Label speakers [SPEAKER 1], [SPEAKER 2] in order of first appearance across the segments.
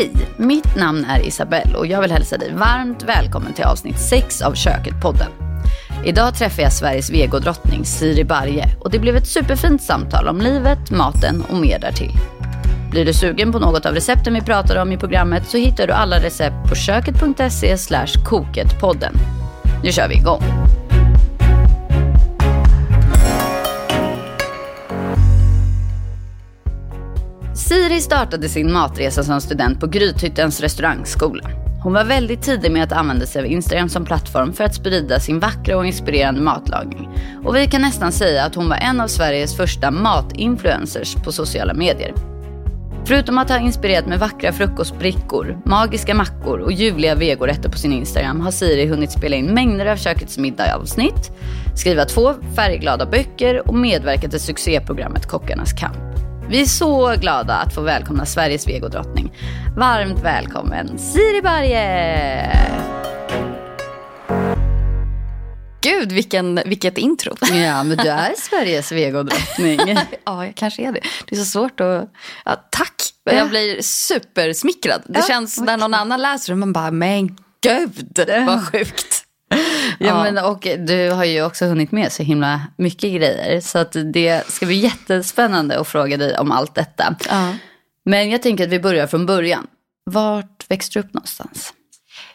[SPEAKER 1] Hej! Mitt namn är Isabelle och jag vill hälsa dig varmt välkommen till avsnitt 6 av Köket-podden. Idag träffar jag Sveriges vegodrottning Siri Barje och det blev ett superfint samtal om livet, maten och mer därtill. Blir du sugen på något av recepten vi pratade om i programmet så hittar du alla recept på köket.se koketpodden. Nu kör vi igång! Siri startade sin matresa som student på Grythyttens restaurangskola. Hon var väldigt tidig med att använda sig av Instagram som plattform för att sprida sin vackra och inspirerande matlagning. Och vi kan nästan säga att hon var en av Sveriges första matinfluencers på sociala medier. Förutom att ha inspirerat med vackra frukostbrickor, magiska mackor och ljuvliga vegorätter på sin Instagram har Siri hunnit spela in mängder av Kökets middag-avsnitt, skriva två färgglada böcker och medverka till succéprogrammet Kockarnas kamp. Vi är så glada att få välkomna Sveriges vegodrottning. Varmt välkommen Siri Barje!
[SPEAKER 2] Gud, vilken, vilket intro.
[SPEAKER 1] Ja, men du är Sveriges vegodrottning.
[SPEAKER 2] ja, jag kanske är det. Det är så svårt att... Ja, tack! Jag blir supersmickrad. Det ja, känns okay. när någon annan läser det, man bara, men gud vad sjukt.
[SPEAKER 1] Ja, Men, och du har ju också hunnit med så himla mycket grejer. Så att det ska bli jättespännande att fråga dig om allt detta. Ja. Men jag tänker att vi börjar från början. Vart växte du upp någonstans?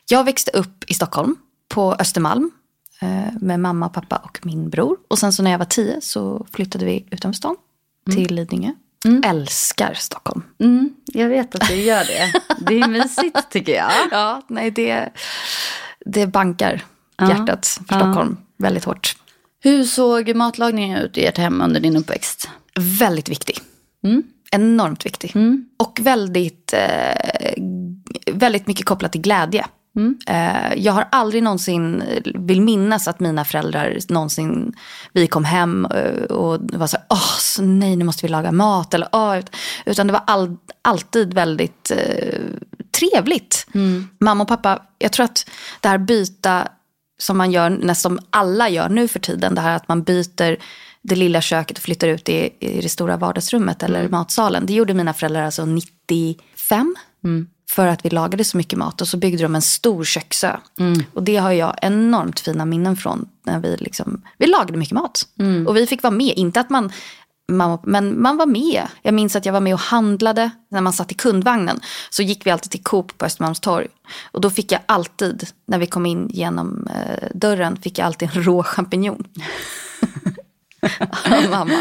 [SPEAKER 2] Jag växte upp i Stockholm, på Östermalm. Eh, med mamma, pappa och min bror. Och sen så när jag var tio så flyttade vi utanför stan mm. till Lidingö. Mm. Älskar Stockholm.
[SPEAKER 1] Mm, jag vet att du gör det. Det är mysigt tycker jag.
[SPEAKER 2] Ja, nej det, det bankar hjärtat för Stockholm väldigt hårt.
[SPEAKER 1] Hur såg matlagningen ut i ert hem under din uppväxt?
[SPEAKER 2] Väldigt viktig. Mm. Enormt viktig. Mm. Och väldigt, eh, väldigt mycket kopplat till glädje. Mm. Eh, jag har aldrig någonsin, vill minnas att mina föräldrar någonsin, vi kom hem eh, och var så här, åh, så nej nu måste vi laga mat. Eller, åh, utan det var all, alltid väldigt eh, trevligt. Mm. Mamma och pappa, jag tror att det här byta som man gör, nästan alla gör nu för tiden, det här att man byter det lilla köket och flyttar ut i, i det stora vardagsrummet eller mm. matsalen. Det gjorde mina föräldrar alltså 95. Mm. För att vi lagade så mycket mat och så byggde de en stor köksö. Mm. Och det har jag enormt fina minnen från. När vi, liksom, vi lagade mycket mat. Mm. Och vi fick vara med. Inte att man men man var med. Jag minns att jag var med och handlade när man satt i kundvagnen. Så gick vi alltid till Coop på Östermalmstorg. Och då fick jag alltid, när vi kom in genom eh, dörren, fick jag alltid en rå champinjon. mamma.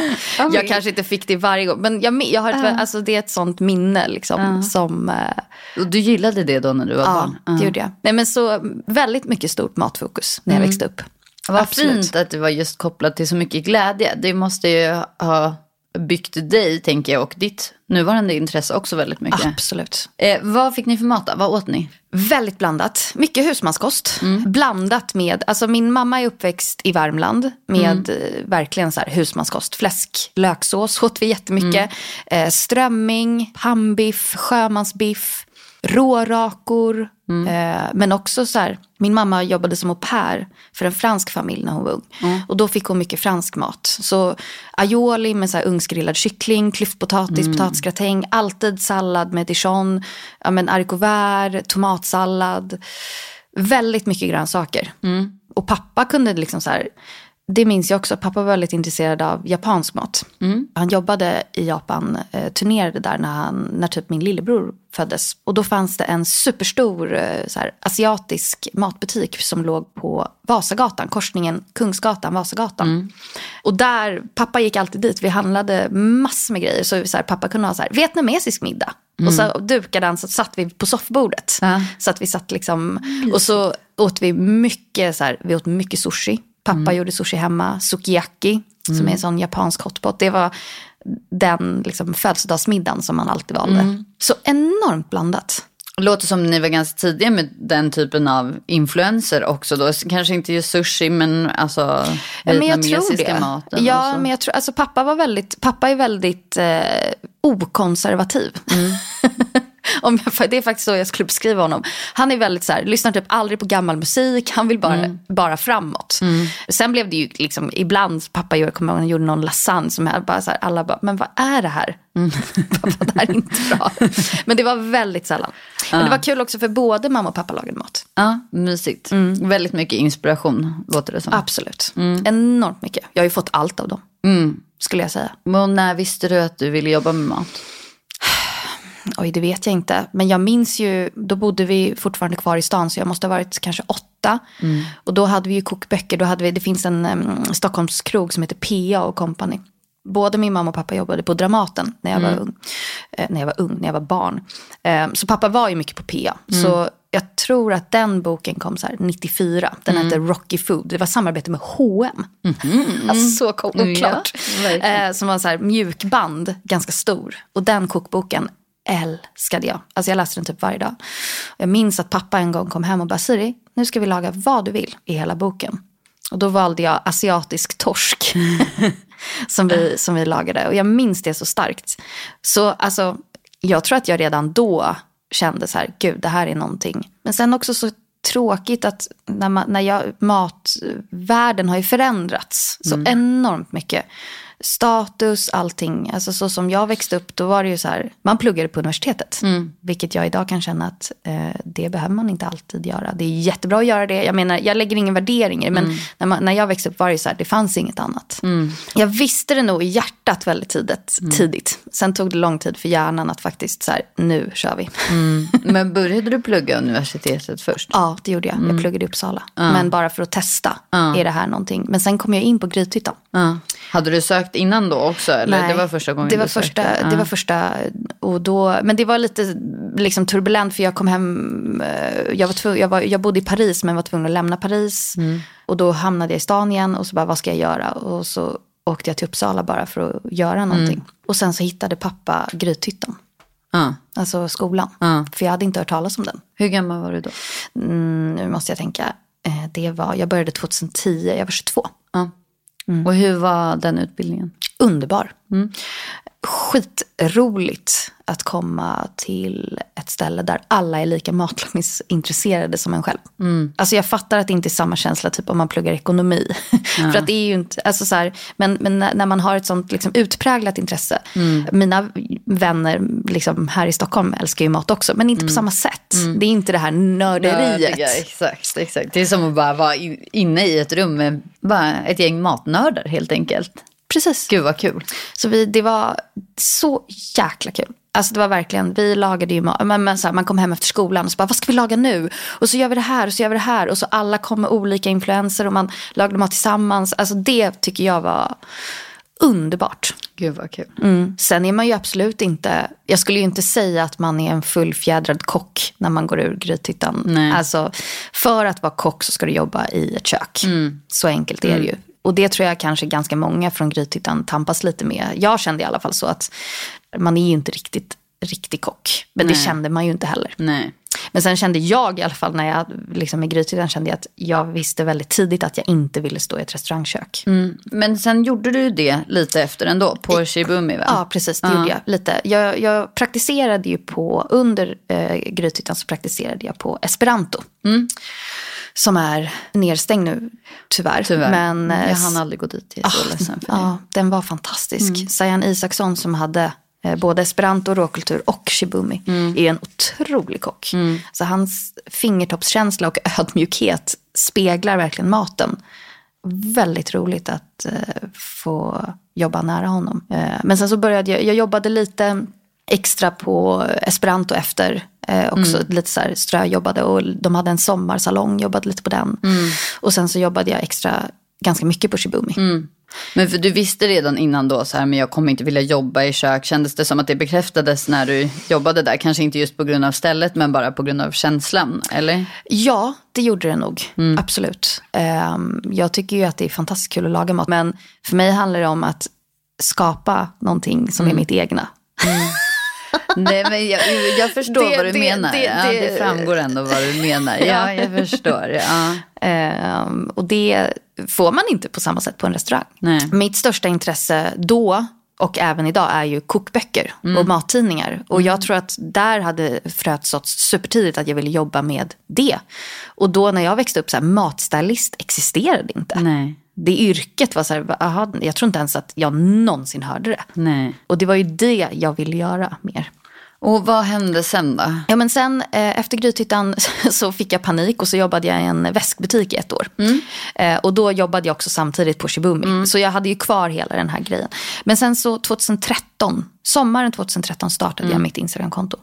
[SPEAKER 2] Jag kanske inte fick det varje gång. Men jag, jag har ett, uh. alltså, det är ett sånt minne. Liksom, uh. som,
[SPEAKER 1] uh, och du gillade det då när du var
[SPEAKER 2] ja,
[SPEAKER 1] barn?
[SPEAKER 2] Ja, det gjorde jag. Nej, men så, väldigt mycket stort matfokus när jag mm. växte upp.
[SPEAKER 1] Vad Absolut. fint att det var just kopplat till så mycket glädje. Det måste ju ha byggt dig, tänker jag, och ditt nuvarande intresse också väldigt mycket.
[SPEAKER 2] Absolut.
[SPEAKER 1] Eh, vad fick ni för mat då? Vad åt ni?
[SPEAKER 2] Väldigt blandat. Mycket husmanskost. Mm. Blandat med, alltså min mamma är uppväxt i Värmland med mm. Eh, verkligen så här husmanskost. Fläsk, löksås åt vi jättemycket. Mm. Eh, strömming, pannbiff, sjömansbiff, rårakor. Mm. Eh, men också så här, min mamma jobbade som au pair för en fransk familj när hon var ung. Mm. Och då fick hon mycket fransk mat. Så aioli med så här ugnsgrillad kyckling, klyftpotatis, mm. potatisgratäng, alltid sallad med dijon, ja, men haricot tomatsallad. Väldigt mycket grönsaker. Mm. Och pappa kunde liksom så här, det minns jag också. Pappa var väldigt intresserad av japansk mat. Mm. Han jobbade i Japan, eh, turnerade där när, han, när typ min lillebror föddes. Och då fanns det en superstor eh, så här, asiatisk matbutik som låg på Vasagatan, korsningen Kungsgatan, Vasagatan. Mm. Och där, pappa gick alltid dit, vi handlade massor med grejer. Så, så här, pappa kunde ha så här, vietnamesisk middag. Mm. Och så dukade han så satt vi på soffbordet. Ja. Så att vi satt liksom, och så åt vi mycket, så här, vi åt mycket sushi. Pappa mm. gjorde sushi hemma, sukiyaki, mm. som är en sån japansk hotpot. Det var den liksom, födelsedagsmiddagen som man alltid valde. Mm. Så enormt blandat.
[SPEAKER 1] Låter som ni var ganska tidiga med den typen av influenser också då. Kanske inte just sushi men alltså
[SPEAKER 2] ja, men jag tror det. maten. Ja, men jag tror, alltså pappa var väldigt, pappa är väldigt eh, okonservativ. Mm. om jag, det är faktiskt så jag skulle beskriva honom. Han är väldigt så här, lyssnar typ aldrig på gammal musik, han vill bara, mm. bara framåt. Mm. Sen blev det ju liksom, ibland, pappa gjorde, kommer ihåg, gjorde någon lasagne som jag bara så här, alla bara, men vad är det här? Mm. pappa, det här är inte bra. Men det var väldigt sällan. Men det var kul också för både mamma och pappa lagade mat.
[SPEAKER 1] Ja, mysigt. Mm. Väldigt mycket inspiration låter det som.
[SPEAKER 2] Absolut. Mm. Enormt mycket. Jag har ju fått allt av dem. Mm. Skulle jag säga.
[SPEAKER 1] Men när visste du att du ville jobba med mat?
[SPEAKER 2] Oj, det vet jag inte. Men jag minns ju, då bodde vi fortfarande kvar i stan så jag måste ha varit kanske åtta. Mm. Och då hade vi ju kokböcker. Då hade vi, det finns en um, Stockholmskrog som heter PA och Company. Både min mamma och pappa jobbade på Dramaten när jag mm. var ung. Eh, när jag var ung, när jag var barn. Eh, så pappa var ju mycket på PA. Mm. Så jag tror att den boken kom så 94. Den mm. hette Rocky Food. Det var samarbete med H&M. Mm. Alltså så oklart. Ja, eh, som var så här mjukband, ganska stor. Och den kokboken älskade jag. Alltså jag läste den typ varje dag. Jag minns att pappa en gång kom hem och bara Siri, nu ska vi laga vad du vill i hela boken. Och då valde jag asiatisk torsk som, vi, som vi lagade. Och jag minns det så starkt. Så alltså, jag tror att jag redan då kände så här, gud det här är någonting. Men sen också så tråkigt att när, man, när jag, matvärlden har ju förändrats så mm. enormt mycket status, allting. Alltså så som jag växte upp, då var det ju så här, man pluggade på universitetet. Mm. Vilket jag idag kan känna att eh, det behöver man inte alltid göra. Det är jättebra att göra det. Jag menar, jag lägger ingen värdering i men mm. när, man, när jag växte upp var det så här, det fanns inget annat. Mm. Jag visste det nog i hjärtat väldigt tidigt, mm. tidigt. Sen tog det lång tid för hjärnan att faktiskt så här, nu kör vi.
[SPEAKER 1] Mm. Men började du plugga universitetet först?
[SPEAKER 2] Ja, det gjorde jag. Jag mm. pluggade i Uppsala. Men bara för att testa, är det här någonting? Men sen kom jag in på Grythyttan.
[SPEAKER 1] Hade du sökt innan då också? Eller?
[SPEAKER 2] Nej,
[SPEAKER 1] det var första gången
[SPEAKER 2] det var du första, sökte? Det var första, och då, men det var lite liksom, turbulent för jag kom hem, eh, jag, var tvung, jag, var, jag bodde i Paris men var tvungen att lämna Paris. Mm. Och då hamnade jag i stan igen och så bara, vad ska jag göra? Och så åkte jag till Uppsala bara för att göra någonting. Mm. Och sen så hittade pappa Grythyttan. Uh. Alltså skolan. Uh. För jag hade inte hört talas om den.
[SPEAKER 1] Hur gammal var du då?
[SPEAKER 2] Mm, nu måste jag tänka. Eh, det var, jag började 2010, jag var 22.
[SPEAKER 1] Mm. Och hur var den utbildningen?
[SPEAKER 2] Underbar. Mm. Skitroligt att komma till ett ställe där alla är lika matlagningsintresserade som en själv. Mm. Alltså jag fattar att det inte är samma känsla typ om man pluggar ekonomi. Ja. För att det är ju inte, alltså så här, men, men när man har ett sånt liksom utpräglat intresse. Mm. Mina vänner liksom här i Stockholm älskar ju mat också, men inte mm. på samma sätt. Mm. Det är inte det här nörderiet. Nördiga,
[SPEAKER 1] exakt, exakt. Det är som att bara vara inne i ett rum med bara ett gäng matnördar helt enkelt.
[SPEAKER 2] Precis.
[SPEAKER 1] Gud vad kul.
[SPEAKER 2] Så vi, det var så jäkla kul. Alltså det var verkligen, vi lagade ju mat, så här, man kom hem efter skolan och så bara, vad ska vi laga nu? Och så gör vi det här och så gör vi det här. Och så alla kom med olika influenser och man lagade mat tillsammans. Alltså det tycker jag var underbart.
[SPEAKER 1] Gud vad kul.
[SPEAKER 2] Mm. Sen är man ju absolut inte, jag skulle ju inte säga att man är en fullfjädrad kock när man går ur Grythyttan. Alltså för att vara kock så ska du jobba i ett kök. Mm. Så enkelt är det mm. ju. Och det tror jag kanske ganska många från Grythyttan tampas lite med. Jag kände i alla fall så att man är ju inte riktigt riktig kock. Men Nej. det kände man ju inte heller.
[SPEAKER 1] Nej.
[SPEAKER 2] Men sen kände jag i alla fall när jag liksom i Grythyttan kände jag att jag visste väldigt tidigt att jag inte ville stå i ett restaurangkök.
[SPEAKER 1] Mm. Men sen gjorde du det lite efter ändå på Shibumi va?
[SPEAKER 2] Ja precis, det uh. gjorde jag lite. Jag, jag praktiserade ju på, under eh, Grythyttan så praktiserade jag på esperanto. Mm som är nedstängd nu, tyvärr.
[SPEAKER 1] tyvärr. Men, jag eh, hann aldrig gå dit, jag är så ah, ledsen för det.
[SPEAKER 2] Ja, den var fantastisk. Mm. Sajan Isaksson som hade både esperanto, råkultur och shibumi mm. är en otrolig kock. Mm. Så hans fingertoppskänsla och ödmjukhet speglar verkligen maten. Väldigt roligt att eh, få jobba nära honom. Eh, men sen så började jag, jag jobbade lite extra på esperanto efter Eh, också mm. lite så här ströjobbade och de hade en sommarsalong, jobbade lite på den. Mm. Och sen så jobbade jag extra ganska mycket på Shibumi. Mm.
[SPEAKER 1] Men för du visste redan innan då så här, men jag kommer inte vilja jobba i kök. Kändes det som att det bekräftades när du jobbade där? Kanske inte just på grund av stället men bara på grund av känslan, eller?
[SPEAKER 2] Ja, det gjorde det nog. Mm. Absolut. Um, jag tycker ju att det är fantastiskt kul att laga mat. Men för mig handlar det om att skapa någonting som mm. är mitt egna. Mm.
[SPEAKER 1] Nej, men jag, jag förstår det, vad du det, menar. Det, ja, det, framgår ändå vad du menar. Ja, jag förstår. Ja.
[SPEAKER 2] Um, och det får man inte på samma sätt på en restaurang. Nej. Mitt största intresse då och även idag är ju kokböcker och mattidningar. Och jag tror att där hade fröet såtts supertidigt att jag ville jobba med det. Och då när jag växte upp, så här, matstylist existerade inte.
[SPEAKER 1] Nej.
[SPEAKER 2] Det yrket var så här, aha, jag tror inte ens att jag någonsin hörde det.
[SPEAKER 1] Nej.
[SPEAKER 2] Och det var ju det jag ville göra mer.
[SPEAKER 1] Och vad hände sen då?
[SPEAKER 2] Ja, men sen eh, efter Grythyttan så fick jag panik och så jobbade jag i en väskbutik i ett år. Eh, och då jobbade jag också samtidigt på Shibumi. Så jag hade ju kvar hela den här grejen. Men sen så 2013, sommaren 2013 startade jag mitt Instagramkonto.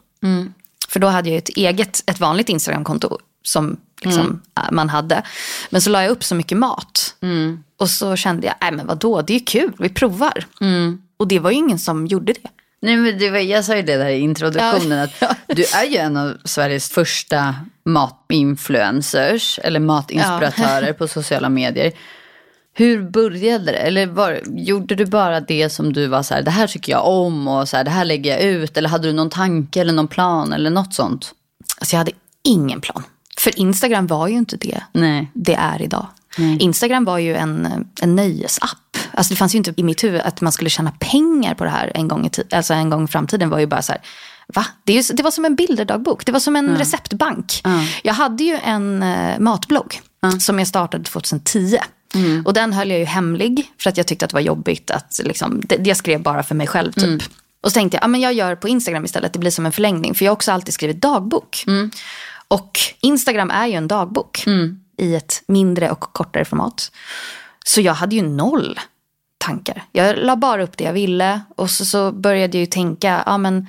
[SPEAKER 2] För då hade jag ett eget, ett vanligt Instagramkonto som liksom, äh, man hade. Men så la jag upp så mycket mat. Och så kände jag, nej men vadå, det är ju kul, vi provar. Och det var ju ingen som gjorde det.
[SPEAKER 1] Nej, men det var, jag sa ju det där i introduktionen.
[SPEAKER 2] Ja.
[SPEAKER 1] Att du är ju en av Sveriges första matinfluencers. Eller matinspiratörer på sociala medier. Hur började det? Eller var, gjorde du bara det som du var så här, det här tycker jag om och så här, det här lägger jag ut. Eller hade du någon tanke eller någon plan eller något sånt?
[SPEAKER 2] Alltså jag hade ingen plan. För Instagram var ju inte det
[SPEAKER 1] Nej.
[SPEAKER 2] det är idag. Instagram var ju en, en nöjesapp. Alltså det fanns ju inte i mitt huvud att man skulle tjäna pengar på det här en gång i, alltså en gång i framtiden. var ju bara så här, va? Det, ju, det var som en bilderdagbok. Det var som en receptbank. Jag hade ju en eh, matblogg som jag startade 2010. Och den höll jag ju hemlig för att jag tyckte att det var jobbigt att liksom, det, jag skrev bara för mig själv typ. Och så tänkte jag, ja, men jag gör på Instagram istället, det blir som en förlängning. För jag har också alltid skrivit dagbok. Och Instagram är ju en dagbok i ett mindre och kortare format. Så jag hade ju noll tankar. Jag la bara upp det jag ville och så, så började jag ju tänka, ja men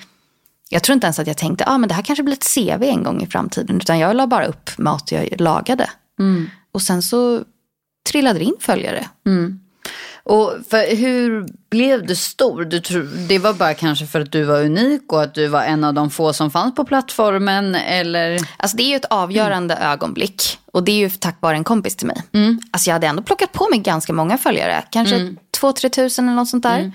[SPEAKER 2] jag tror inte ens att jag tänkte, ja men det här kanske blir ett CV en gång i framtiden. Utan jag la bara upp mat jag lagade. Och sen så trillade det in följare.
[SPEAKER 1] Och för hur blev du stor? Du tror, det var bara kanske för att du var unik och att du var en av de få som fanns på plattformen eller?
[SPEAKER 2] Alltså det är ju ett avgörande ögonblick. Och det är ju tack vare en kompis till mig. Alltså jag hade ändå plockat på mig ganska många följare. Kanske mm. 2-3 tusen eller något sånt där.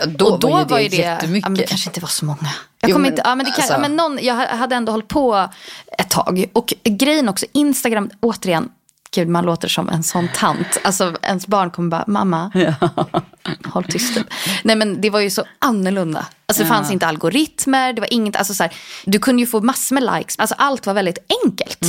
[SPEAKER 1] Ja, då,
[SPEAKER 2] och då
[SPEAKER 1] var ju det,
[SPEAKER 2] var ju det
[SPEAKER 1] jättemycket.
[SPEAKER 2] Ja, men det kanske inte var så många. Jag,
[SPEAKER 1] Jo, men
[SPEAKER 2] inte, ja, men det kan,
[SPEAKER 1] alltså-
[SPEAKER 2] ja, men någon, jag hade ändå hållit på ett tag. Och grejen också, Instagram, återigen, gud man låter som en sån tant. Alltså ens barn kommer bara, mamma, håll tyst. Nej men det var ju så annorlunda. Alltså det fanns inte algoritmer, det var inget, alltså så här, du kunde ju få massor med likes. Alltså allt var väldigt enkelt.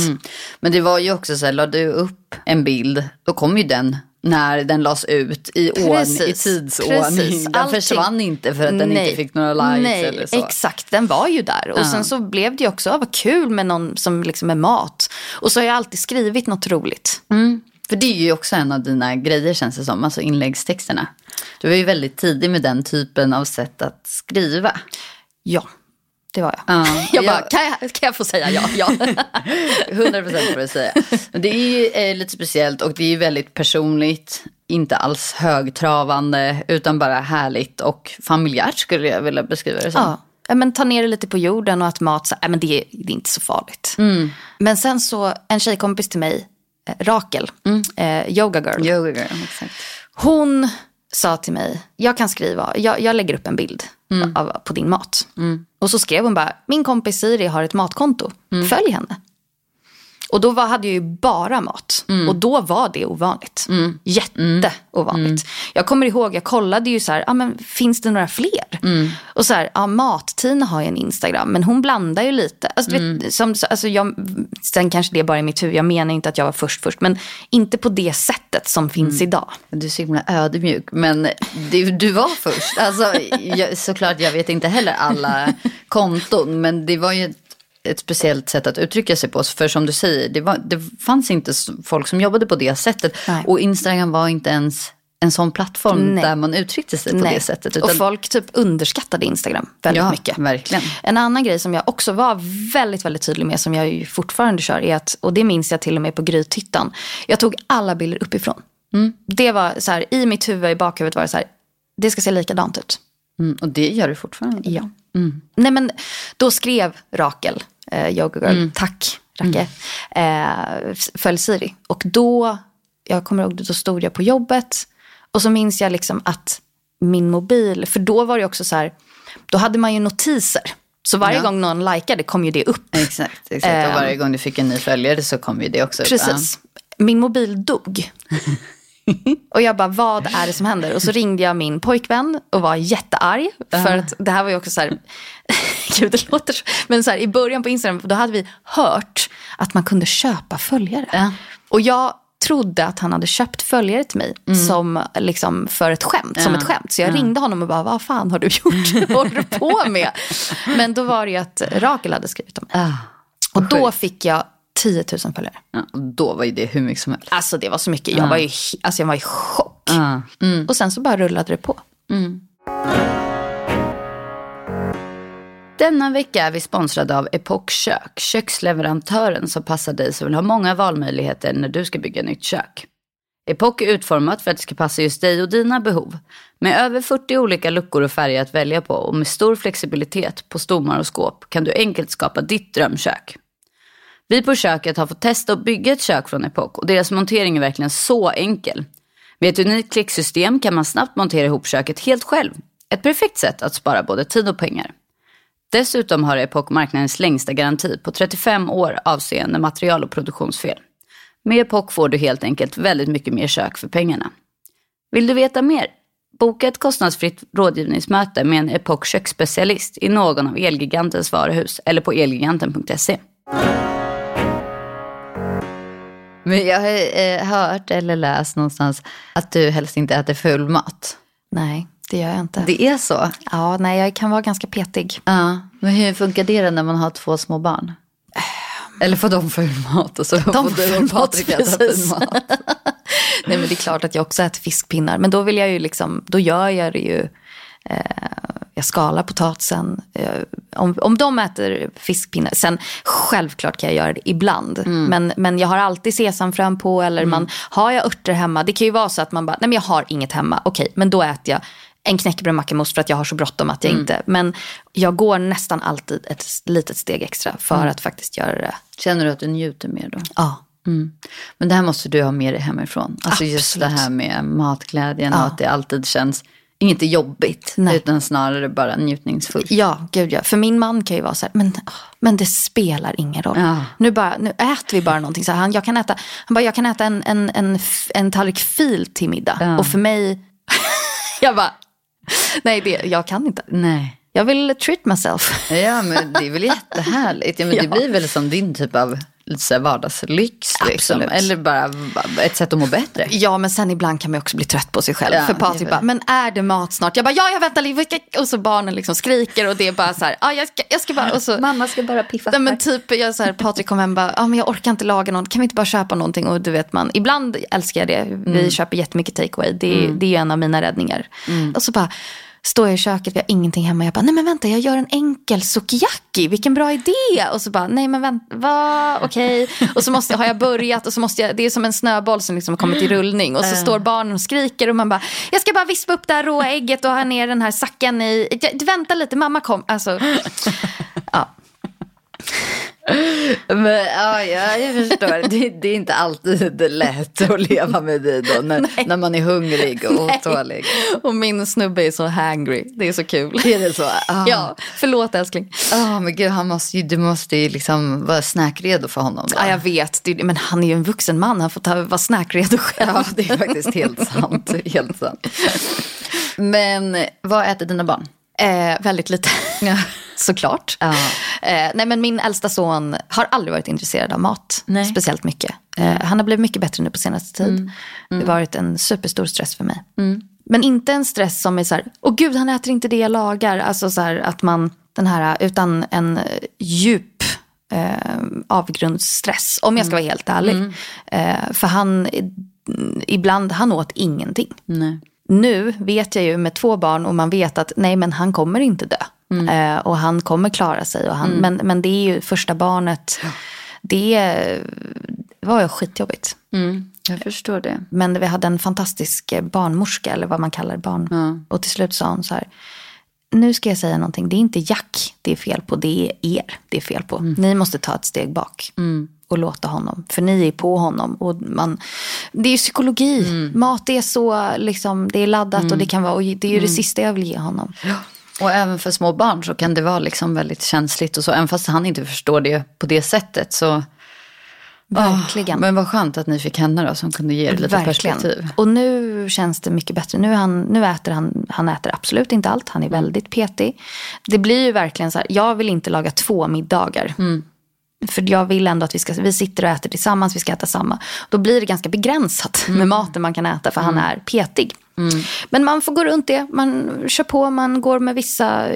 [SPEAKER 1] Men det var ju också så här, la du upp en bild, då kom ju den när den lades ut i, ordning, i
[SPEAKER 2] Precis,
[SPEAKER 1] tidsordning.
[SPEAKER 2] precis.
[SPEAKER 1] Den
[SPEAKER 2] Allting-
[SPEAKER 1] försvann inte för att den
[SPEAKER 2] Nej,
[SPEAKER 1] inte fick några likes
[SPEAKER 2] Nej,
[SPEAKER 1] eller så.
[SPEAKER 2] exakt. Den var ju där. Och sen så blev det ju också, ah, vad kul med någon som liksom är mat. Och så har jag alltid skrivit något roligt.
[SPEAKER 1] För det är ju också en av dina grejer känns det som, alltså inläggstexterna. Du var ju väldigt tidig med den typen av sätt att skriva.
[SPEAKER 2] Ja, det var jag.
[SPEAKER 1] Ja,
[SPEAKER 2] jag bara,
[SPEAKER 1] jag-
[SPEAKER 2] kan jag, kan jag få säga ja? ja.
[SPEAKER 1] 100 procent får jag säga. Men det är ju eh, lite speciellt och det är ju väldigt personligt. Inte alls högtravande utan bara härligt och familjärt skulle jag vilja beskriva det som.
[SPEAKER 2] ja. Ja, Men ta ner det lite på jorden och att mat, så, ja, men det, det är inte så farligt. Men sen så, en tjejkompis till mig, eh, Rakel, eh, yoga girl.
[SPEAKER 1] Yoga girl, exakt.
[SPEAKER 2] Hon sa till mig, jag kan skriva, jag, jag lägger upp en bild av, på din mat. Och så skrev hon bara, min kompis Siri har ett matkonto, följ henne. Och då var, hade jag ju bara mat. Och då var det ovanligt. Jätteovanligt. Jag kommer ihåg, jag kollade ju så här, ah, men finns det några fler? Och så här, ja, Mat-Tina har ju en Instagram, men hon blandar ju lite. Alltså, vet, som, alltså, jag, sen kanske det är bara i mitt huvud, jag menar inte att jag var först först, men inte på det sättet som finns idag.
[SPEAKER 1] Du är så himla ödmjuk, men du, du var först. Alltså, jag, såklart, jag vet inte heller alla konton, men det var ju ett, speciellt sätt att uttrycka sig på. För som du säger, det, var, det fanns inte folk som jobbade på det sättet.
[SPEAKER 2] Nej.
[SPEAKER 1] Och Instagram var inte ens en sån plattform
[SPEAKER 2] Nej.
[SPEAKER 1] där man uttryckte sig på det sättet.
[SPEAKER 2] Och folk typ underskattade Instagram väldigt
[SPEAKER 1] ja,
[SPEAKER 2] mycket.
[SPEAKER 1] verkligen.
[SPEAKER 2] En annan grej som jag också var väldigt, väldigt tydlig med, som jag ju fortfarande kör, är att, och det minns jag till och med på Grythyttan, jag tog alla bilder uppifrån. Det var så här, i mitt huvud, i bakhuvudet var det så här, det ska se likadant ut.
[SPEAKER 1] Mm, och det gör du fortfarande.
[SPEAKER 2] Ja. Nej men då skrev Rakel, eh, Yoga Girl, tack Racke, eh, följ Siri. Och då, jag kommer ihåg, då stod jag på jobbet och så minns jag liksom att min mobil, för då var det också så här, då hade man ju notiser. Så varje
[SPEAKER 1] Ja.
[SPEAKER 2] gång någon likade kom ju det upp.
[SPEAKER 1] Exakt, exakt. Och varje gång du fick en ny följare så kom ju det också upp.
[SPEAKER 2] Precis. Min mobil dog. Och jag bara, vad är det som händer? Och så ringde jag min pojkvän och var jättearg. För att det här var ju också så här, gud det låter så. Men så här, i början på Instagram, då hade vi hört att man kunde köpa följare.
[SPEAKER 1] Ja.
[SPEAKER 2] Och jag trodde att han hade köpt följare till mig som, liksom, för ett skämt, som
[SPEAKER 1] Ja.
[SPEAKER 2] ett skämt. Så jag ringde honom och bara, vad fan har du gjort? Vad håller du på med? Men då var det ju att Rakel hade skrivit om mig. Och då fick jag 10 000 följare.
[SPEAKER 1] ja, och då var ju det hur mycket som helst.
[SPEAKER 2] Alltså det var så mycket. Jag var ju alltså, jag var i chock.
[SPEAKER 1] Ja.
[SPEAKER 2] Och sen så bara rullade det på.
[SPEAKER 1] Denna vecka är vi sponsrade av Epoch Kök, köksleverantören som passar dig som vill ha många valmöjligheter när du ska bygga nytt kök. Epoch är utformat för att det ska passa just dig och dina behov. Med över 40 olika luckor och färger att välja på och med stor flexibilitet på stommar och skåp kan du enkelt skapa ditt drömkök. Vi på köket har fått testa att bygga ett kök från Epoch och deras montering är verkligen så enkel. Med ett unikt klicksystem kan man snabbt montera ihop köket helt själv. Ett perfekt sätt att spara både tid och pengar. Dessutom har Epoch marknadens längsta garanti på 35 år avseende material och produktionsfel. Med Epoch får du helt enkelt väldigt mycket mer kök för pengarna. Vill du veta mer? Boka ett kostnadsfritt rådgivningsmöte med en Epoch köksspecialist i någon av Elgigantens varuhus eller på elgiganten.se. Men jag har eh, hört eller läst någonstans att du helst inte äter full mat.
[SPEAKER 2] Nej, det gör jag inte.
[SPEAKER 1] Det är så?
[SPEAKER 2] Ja, nej, jag kan vara ganska petig.
[SPEAKER 1] Ja, men hur funkar det när man har två små barn? Eller får de full mat och så får
[SPEAKER 2] får
[SPEAKER 1] du och Patrik äta
[SPEAKER 2] precis.
[SPEAKER 1] full mat?
[SPEAKER 2] Nej, men det är klart att jag också äter fiskpinnar. Men då vill jag ju liksom, då gör jag det ju. Eh, jag skalar potatisen. Eh, om, om de äter fiskpinnar. Sen självklart kan jag göra det ibland.
[SPEAKER 1] Mm.
[SPEAKER 2] Men, men jag har alltid sesamfrön på. Eller man, har jag örter hemma. Det kan ju vara så att man bara, nej men jag har inget hemma. Okej, men då äter jag en knäckebröd mackamost för att jag har så bråttom att jag
[SPEAKER 1] Mm.
[SPEAKER 2] inte. Men jag går nästan alltid ett litet steg extra för
[SPEAKER 1] Mm.
[SPEAKER 2] att faktiskt göra det.
[SPEAKER 1] Känner du att du njuter mer då?
[SPEAKER 2] Ja.
[SPEAKER 1] Men det här måste du ha med dig hemifrån. Alltså just det
[SPEAKER 2] Absolut.
[SPEAKER 1] här med matglädjen och
[SPEAKER 2] Ja.
[SPEAKER 1] att det alltid känns, är jobbigt,
[SPEAKER 2] Nej.
[SPEAKER 1] utan snarare bara njutningsfullt.
[SPEAKER 2] Ja, gud ja. För min man kan ju vara så här, men, men det spelar ingen roll.
[SPEAKER 1] Ja.
[SPEAKER 2] Nu, bara, nu äter vi bara någonting. Så här, han, jag kan äta, han bara, jag kan äta en, en, en, en tallrik fil till middag.
[SPEAKER 1] Ja.
[SPEAKER 2] Och för mig, jag bara, nej det, jag kan inte.
[SPEAKER 1] Nej.
[SPEAKER 2] Jag vill treat myself.
[SPEAKER 1] Ja, men det är väl jättehärligt. Ja, men Det
[SPEAKER 2] Ja.
[SPEAKER 1] blir väl som din typ av lite så här vardagslyx. Liksom. Eller bara ett sätt att må bättre.
[SPEAKER 2] Ja, men sen ibland kan man också bli trött på sig själv.
[SPEAKER 1] Ja,
[SPEAKER 2] för Patrik bara, men är det mat snart? Jag bara, ja, jag väntar lite. Och så barnen liksom skriker och det är bara så här, ja, jag ska, jag ska bara. Och så,
[SPEAKER 1] Mamma ska bara piffa.
[SPEAKER 2] Nej, men typ, jag, så här, Patrik kom hem och bara, ah, men jag orkar inte laga något, kan vi inte bara köpa någonting? Och du vet man, ibland älskar jag det, vi köper jättemycket takeaway, det, det är ju en av mina räddningar. Och så bara, står jag i köket, vi har ingenting hemma, jag bara, nej men vänta, jag gör en enkel sukiyaki, vilken bra idé! Och så bara, nej men vänta, va, okej. Och så måste, har jag börjat och så måste jag, det är som en snöboll som liksom har kommit i rullning. Och så står barnen och skriker och man bara, jag ska bara vispa upp det här råa ägget och ha ner den här sacken i, vänta lite, mamma kom. Alltså, ja.
[SPEAKER 1] Men, ja, ja, jag förstår. Det, det är inte alltid lätt att leva med dig då när, när man är hungrig och otålig.
[SPEAKER 2] Och min snubbe är så hangry. Det är så kul.
[SPEAKER 1] Är det så? Ah.
[SPEAKER 2] Ja, förlåt älskling.
[SPEAKER 1] Ja, men gud, han måste ju, du måste ju liksom vara snackredo för honom. Då.
[SPEAKER 2] Ja, jag vet, det, men han är ju en vuxen man. Han får ta, vara snackredo själv.
[SPEAKER 1] Ja, det är faktiskt helt sant. Helt sant. Men vad äter dina barn?
[SPEAKER 2] Eh, väldigt lite, såklart.
[SPEAKER 1] Ja.
[SPEAKER 2] Eh, nej, men min äldsta son har aldrig varit intresserad av mat.
[SPEAKER 1] Nej.
[SPEAKER 2] Speciellt mycket. Eh, han har blivit mycket bättre nu på senaste tid. Det har varit en superstor stress för mig. Men inte en stress som är så här, åh gud han äter inte det jag lagar. Alltså så här att man, den här, utan en djup eh, avgrundsstress. Om jag ska vara helt ärlig. Eh, för han, ibland, han åt ingenting.
[SPEAKER 1] Nej.
[SPEAKER 2] Nu vet jag ju med två barn och man vet att nej men han kommer inte dö. Eh, och han kommer klara sig. Och han, men, men det är ju första barnet. Det var ju skitjobbigt.
[SPEAKER 1] Mm, jag förstår det.
[SPEAKER 2] Men vi hade en fantastisk barnmorska, eller vad man kallar barn. Och till slut sa hon så här, nu ska jag säga någonting, det är inte Jack det är fel på, det är er det är fel på. Ni måste ta ett steg bak och låta honom, för ni är på honom. Och man, det är ju psykologi, mat är så, liksom, det är laddat och det kan vara, och det är ju det sista jag vill ge honom.
[SPEAKER 1] Och även för små barn så kan det vara liksom väldigt känsligt och så. Även fast han inte förstår det på det sättet så,
[SPEAKER 2] Verkligen.
[SPEAKER 1] Oh, men vad skönt att ni fick henne då som kunde ge er lite Verkligen. perspektiv.
[SPEAKER 2] Och nu känns det mycket bättre. Nu, han, nu äter han, han äter absolut inte allt. Han är mm. väldigt petig. Det blir ju verkligen så här, jag vill inte laga två middagar. Mm. För jag vill ändå att vi, ska, vi sitter och äter tillsammans, vi ska äta samma. Då blir det ganska begränsat mm. med maten man kan äta för mm. han är petig. Mm. Men man får gå runt det, man kör på, man går med vissa...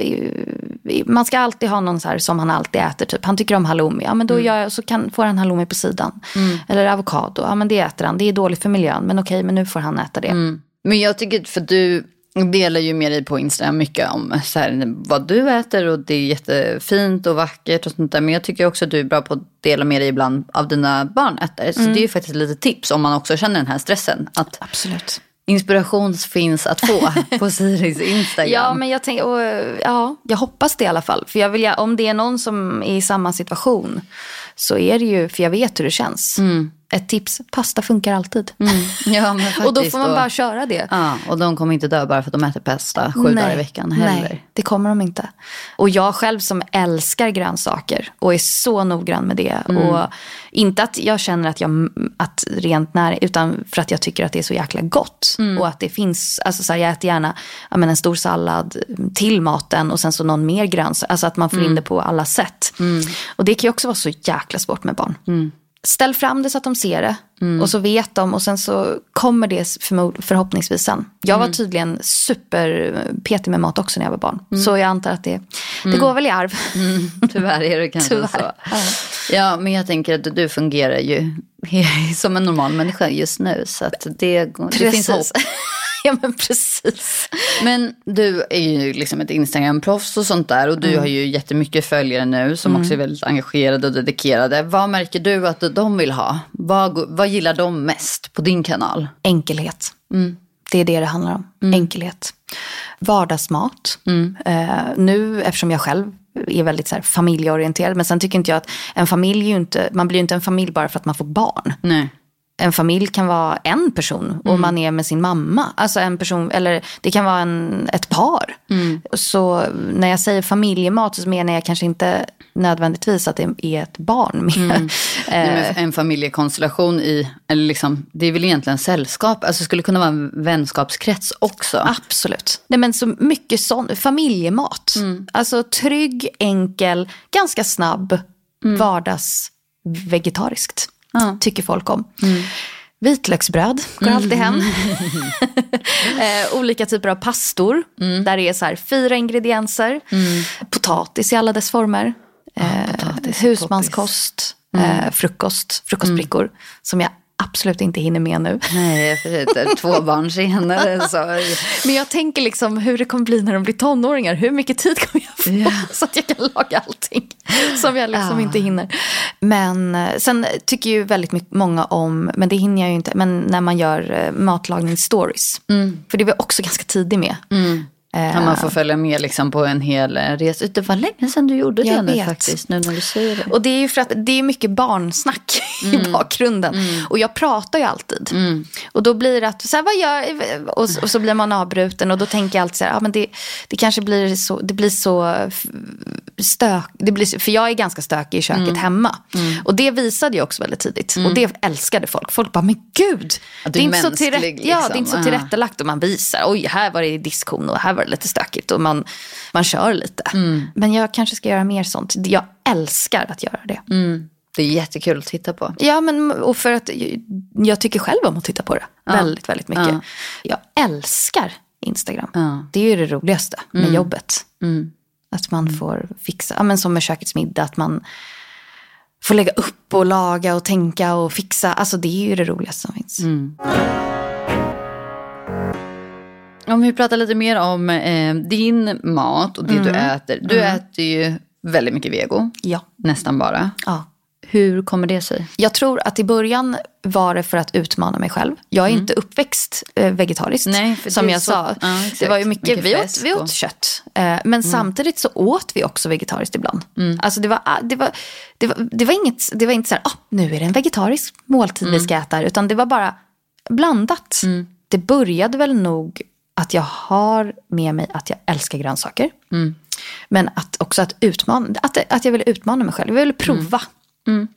[SPEAKER 2] Man ska alltid ha någon så här som han alltid äter. Typ. Han tycker om halloumi, ja men då mm. gör, så kan, får han halloumi på sidan. Mm. Eller avokado, ja men det äter han. Det är dåligt för miljön, men okej, men nu får han äta det. Mm.
[SPEAKER 1] Men jag tycker, för du delar ju med dig på Instagram mycket om så här, vad du äter och det är jättefint och vackert och sånt där. Men jag tycker också att du är bra på att dela med dig ibland av dina barn äter. Så mm. det är ju faktiskt lite tips om man också känner den här stressen. Att
[SPEAKER 2] Absolut.
[SPEAKER 1] Inspiration finns att få på Siris Instagram.
[SPEAKER 2] ja, men jag, tänker, och, ja, jag hoppas det i alla fall. För jag vill, om det är någon som är i samma situation så är det ju, för jag vet hur det känns. Mm ett tips, pasta funkar alltid. Mm.
[SPEAKER 1] Ja,
[SPEAKER 2] och då får man bara köra det.
[SPEAKER 1] Ja, och de kommer inte dö bara för att de äter pasta sju nej, dagar i veckan heller. Nej,
[SPEAKER 2] det kommer de inte. Och jag själv som älskar grönsaker och är så noggrann med det. Mm. Och inte att jag känner att jag, att rent när, utan för att jag tycker att det är så jäkla gott. Mm. Och att det finns, alltså så här, jag äter gärna ja, men en stor sallad till maten och sen så någon mer grönsak. Alltså att man får in mm. det på alla sätt. Mm. Och det kan ju också vara så jäkla svårt med barn. Ställ fram det så att de ser det. Mm. Och så vet de och sen så kommer det förhoppningsvis sen. Jag var mm. tydligen superpetig med mat också när jag var barn. Mm. Så jag antar att det, det mm. går väl i arv.
[SPEAKER 1] Mm. Tyvärr är det kanske Tyvärr. så. Ja, men jag tänker att du fungerar ju som en normal människa just nu. Så att det, det finns hopp.
[SPEAKER 2] ja men precis.
[SPEAKER 1] Men du är ju liksom ett Instagram-proffs och sånt där. Och du mm. har ju jättemycket följare nu som mm. också är väldigt engagerade och dedikerade. Vad märker du att de vill ha? Vad, vad gillar de mest på din kanal?
[SPEAKER 2] Enkelhet. Mm. Det är det det handlar om. Mm. Enkelhet. Vardagsmat. Mm. Uh, nu eftersom jag själv är väldigt så här, familjeorienterad. Men sen tycker inte jag att en familj ju inte, man blir ju inte en familj bara för att man får barn.
[SPEAKER 1] Nej
[SPEAKER 2] en familj kan vara en person och mm. man är med sin mamma. Alltså en person, eller det kan vara en, ett par. Mm. Så när jag säger familjemat så menar jag kanske inte nödvändigtvis att det är ett barn med. Mm.
[SPEAKER 1] Eh, en familjekonstellation i, eller liksom, det är väl egentligen sällskap, alltså det skulle kunna vara en vänskapskrets också.
[SPEAKER 2] Absolut. Nej men så mycket sån, familjemat. Mm. Alltså trygg, enkel, ganska snabb, mm. Ja. tycker folk om. Mm. Vitlöksbröd går mm. alltid hem. eh, olika typer av pastor. Mm. Där det är så här, fyra ingredienser. Mm. Potatis i alla dess former. Eh, husmanskost. Eh, frukost, frukostbrickor. Som jag absolut inte hinner med nu.
[SPEAKER 1] Nej, för två barn senare. Så.
[SPEAKER 2] Men jag tänker liksom hur det kommer bli när de blir tonåringar. Hur mycket tid kommer jag få ja. så att jag kan laga allting som jag liksom ja. inte hinner. Men eh, sen tycker ju väldigt mycket, många om, men det hinner jag ju inte, men när man gör eh, matlagningsstories. Mm. För det var jag också ganska tidig med. Mm.
[SPEAKER 1] Kan man får följa med liksom på en hel eh, resa. Det var länge sedan du gjorde det nu faktiskt. Nu när du säger det.
[SPEAKER 2] Och det är ju för att det är mycket barnsnack mm. i bakgrunden. Mm. Och jag pratar ju alltid. Mm. Och då blir det att, så här, vad gör och, och så blir man avbruten. Och då tänker jag alltid så här, ja, men det, det kanske blir så, det blir så stök. Det blir, för jag är ganska stökig i köket mm. hemma. Mm. Och det visade jag också väldigt tidigt. Och det älskade folk. Folk bara, men gud.
[SPEAKER 1] Ja, det, är inte så tillrätt, liksom.
[SPEAKER 2] ja, det är inte så tillrättalagt. Och man visar, oj här var det diskhon och här var det lite stökigt och man, man kör lite. Mm. Men jag kanske ska göra mer sånt. Jag älskar att göra det.
[SPEAKER 1] Mm. Det är jättekul att titta på.
[SPEAKER 2] Ja, men, och för att jag tycker själv om att titta på det. Ja. Väldigt, väldigt mycket. Ja. Jag älskar Instagram. Ja. Det är ju det roligaste med mm. jobbet. Mm. Att man får fixa, ja, men som med kökets middag, att man får lägga upp och laga och tänka och fixa. Alltså det är ju det roligaste som finns. Mm.
[SPEAKER 1] Om vi pratar lite mer om eh, din mat och det mm. du äter. Du mm. äter ju väldigt mycket vego.
[SPEAKER 2] Ja.
[SPEAKER 1] Nästan bara.
[SPEAKER 2] Ja.
[SPEAKER 1] Hur kommer det sig?
[SPEAKER 2] Jag tror att i början var det för att utmana mig själv. Jag är mm. inte uppväxt eh, vegetariskt.
[SPEAKER 1] Nej,
[SPEAKER 2] som jag så, sa. Ja, det var ju mycket, mycket vi, åt, vi åt kött. Eh, men mm. samtidigt så åt vi också vegetariskt ibland. Mm. Alltså det var, ah, det var, det var, det var inget, det var inte så här, ah, nu är det en vegetarisk måltid vi mm. ska äta. Utan det var bara blandat. Mm. Det började väl nog att jag har med mig att jag älskar grönsaker. Mm. Men att också att utmana, att, att jag vill utmana mig själv. Jag vill prova. Mm. Mm.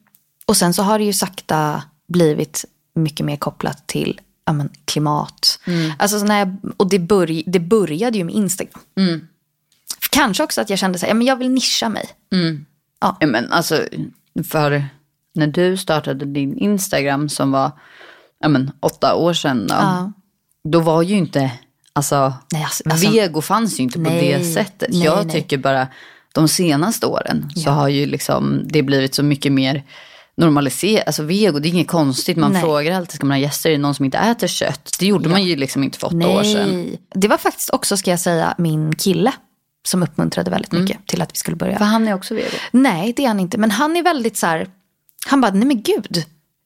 [SPEAKER 2] Och sen så har det ju sakta blivit mycket mer kopplat till ja, men, klimat. Alltså, så när jag, och det, börj, det började ju med Instagram. Kanske också att jag kände så här, ja, men jag vill nischa mig.
[SPEAKER 1] Ja, men alltså, för när du startade din Instagram som var ja, men, åtta år sedan. Då,
[SPEAKER 2] Ja.
[SPEAKER 1] då var ju inte, alltså,
[SPEAKER 2] Nej, alltså- alltså-
[SPEAKER 1] vego fanns ju inte på
[SPEAKER 2] Nej,
[SPEAKER 1] det sättet.
[SPEAKER 2] nej,
[SPEAKER 1] jag
[SPEAKER 2] nej.
[SPEAKER 1] tycker bara de senaste åren så har ju liksom det blivit så mycket mer normaliserat. Alltså vego, det är inget konstigt. Man
[SPEAKER 2] Nej.
[SPEAKER 1] frågar alltid, ska man ha gäster? Är det någon som inte äter kött? Det gjorde man ju liksom inte för åtta år sedan.
[SPEAKER 2] Nej. Det var faktiskt också, ska jag säga, min kille som uppmuntrade väldigt mycket till att vi skulle börja.
[SPEAKER 1] För han är också vego.
[SPEAKER 2] Nej, det är han inte. Men han är väldigt så här, han bara, nej men gud.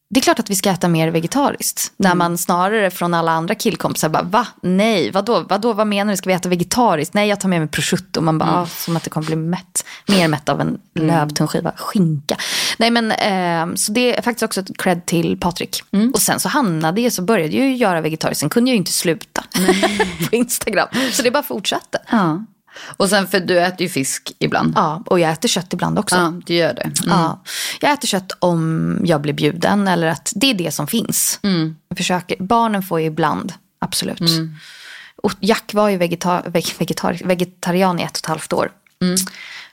[SPEAKER 2] Det är klart att vi ska äta mer vegetariskt. När man snarare från alla andra killkompisar bara, va? Nej, vadå? vadå? Vad menar du? Ska vi äta vegetariskt? Nej, jag tar med mig prosciutto. Man bara, ah, som att det kommer bli mätt. Mer mätt av en lövtunn skiva skinka. Nej, men eh, så det är faktiskt också ett cred till Patrik. Och sen så hamnade jag, så började jag ju göra vegetariskt. Sen kunde jag ju inte sluta på Instagram. Så det bara fortsatte.
[SPEAKER 1] Ja. Och sen för du äter ju fisk ibland.
[SPEAKER 2] Ja, och jag äter kött ibland också.
[SPEAKER 1] Ja, du gör det. Mm.
[SPEAKER 2] Ja. Jag äter kött om jag blir bjuden eller att det är det som finns.
[SPEAKER 1] Mm.
[SPEAKER 2] Jag försöker, barnen får ju ibland, absolut. Och Jack var ju vegeta, veg, vegetar, vegetarian i ett och ett halvt år.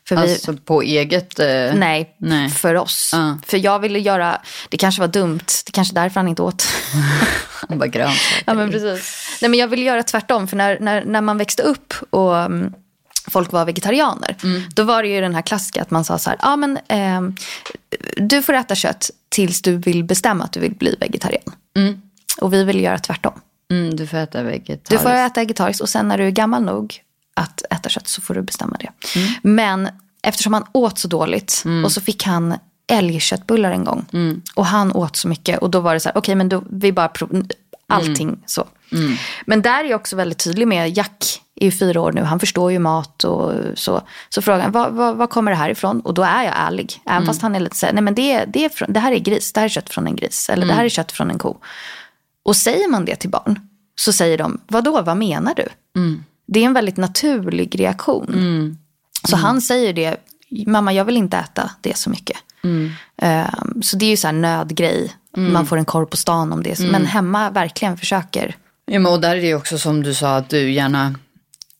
[SPEAKER 2] För vi,
[SPEAKER 1] Alltså på eget... Eh,
[SPEAKER 2] nej,
[SPEAKER 1] nej.
[SPEAKER 2] för oss.
[SPEAKER 1] Ja.
[SPEAKER 2] För jag ville göra, det kanske var dumt, det kanske är därför han inte åt.
[SPEAKER 1] Han bara grönt.
[SPEAKER 2] Ja, men precis. Nej, men jag ville göra tvärtom. För när, när, när man växte upp och mm, folk var vegetarianer. Då var det ju den här klassiska att man sa så här. Ja, men, ehm, du får äta kött tills du vill bestämma att du vill bli vegetarian. Och vi vill göra tvärtom.
[SPEAKER 1] Mm, du får äta vegetariskt.
[SPEAKER 2] Du får äta vegetariskt och sen när du är gammal nog att äta kött så får du bestämma det. Men eftersom han åt så dåligt och så fick han älgköttbullar en gång. Och han åt så mycket och då var det så här, okej men då, vi bara allting så. Men där är jag också väldigt tydlig med, Jack är ju fyra år nu, han förstår ju mat och så. Så frågar han, var kommer det här ifrån? Och då är jag ärlig. Även fast han är lite så här, nej men det, det, är från, det här är gris, det här är kött från en gris. Eller det här är kött från en ko. Och säger man det till barn så säger de, vadå, vad menar du? Det är en väldigt naturlig reaktion. Så han säger det, mamma jag vill inte äta det så mycket. Ehm, så det är ju så här nödgrej. Man får en korv på stan om det. Men hemma verkligen försöker.
[SPEAKER 1] Ja, men och där är det också som du sa att du gärna,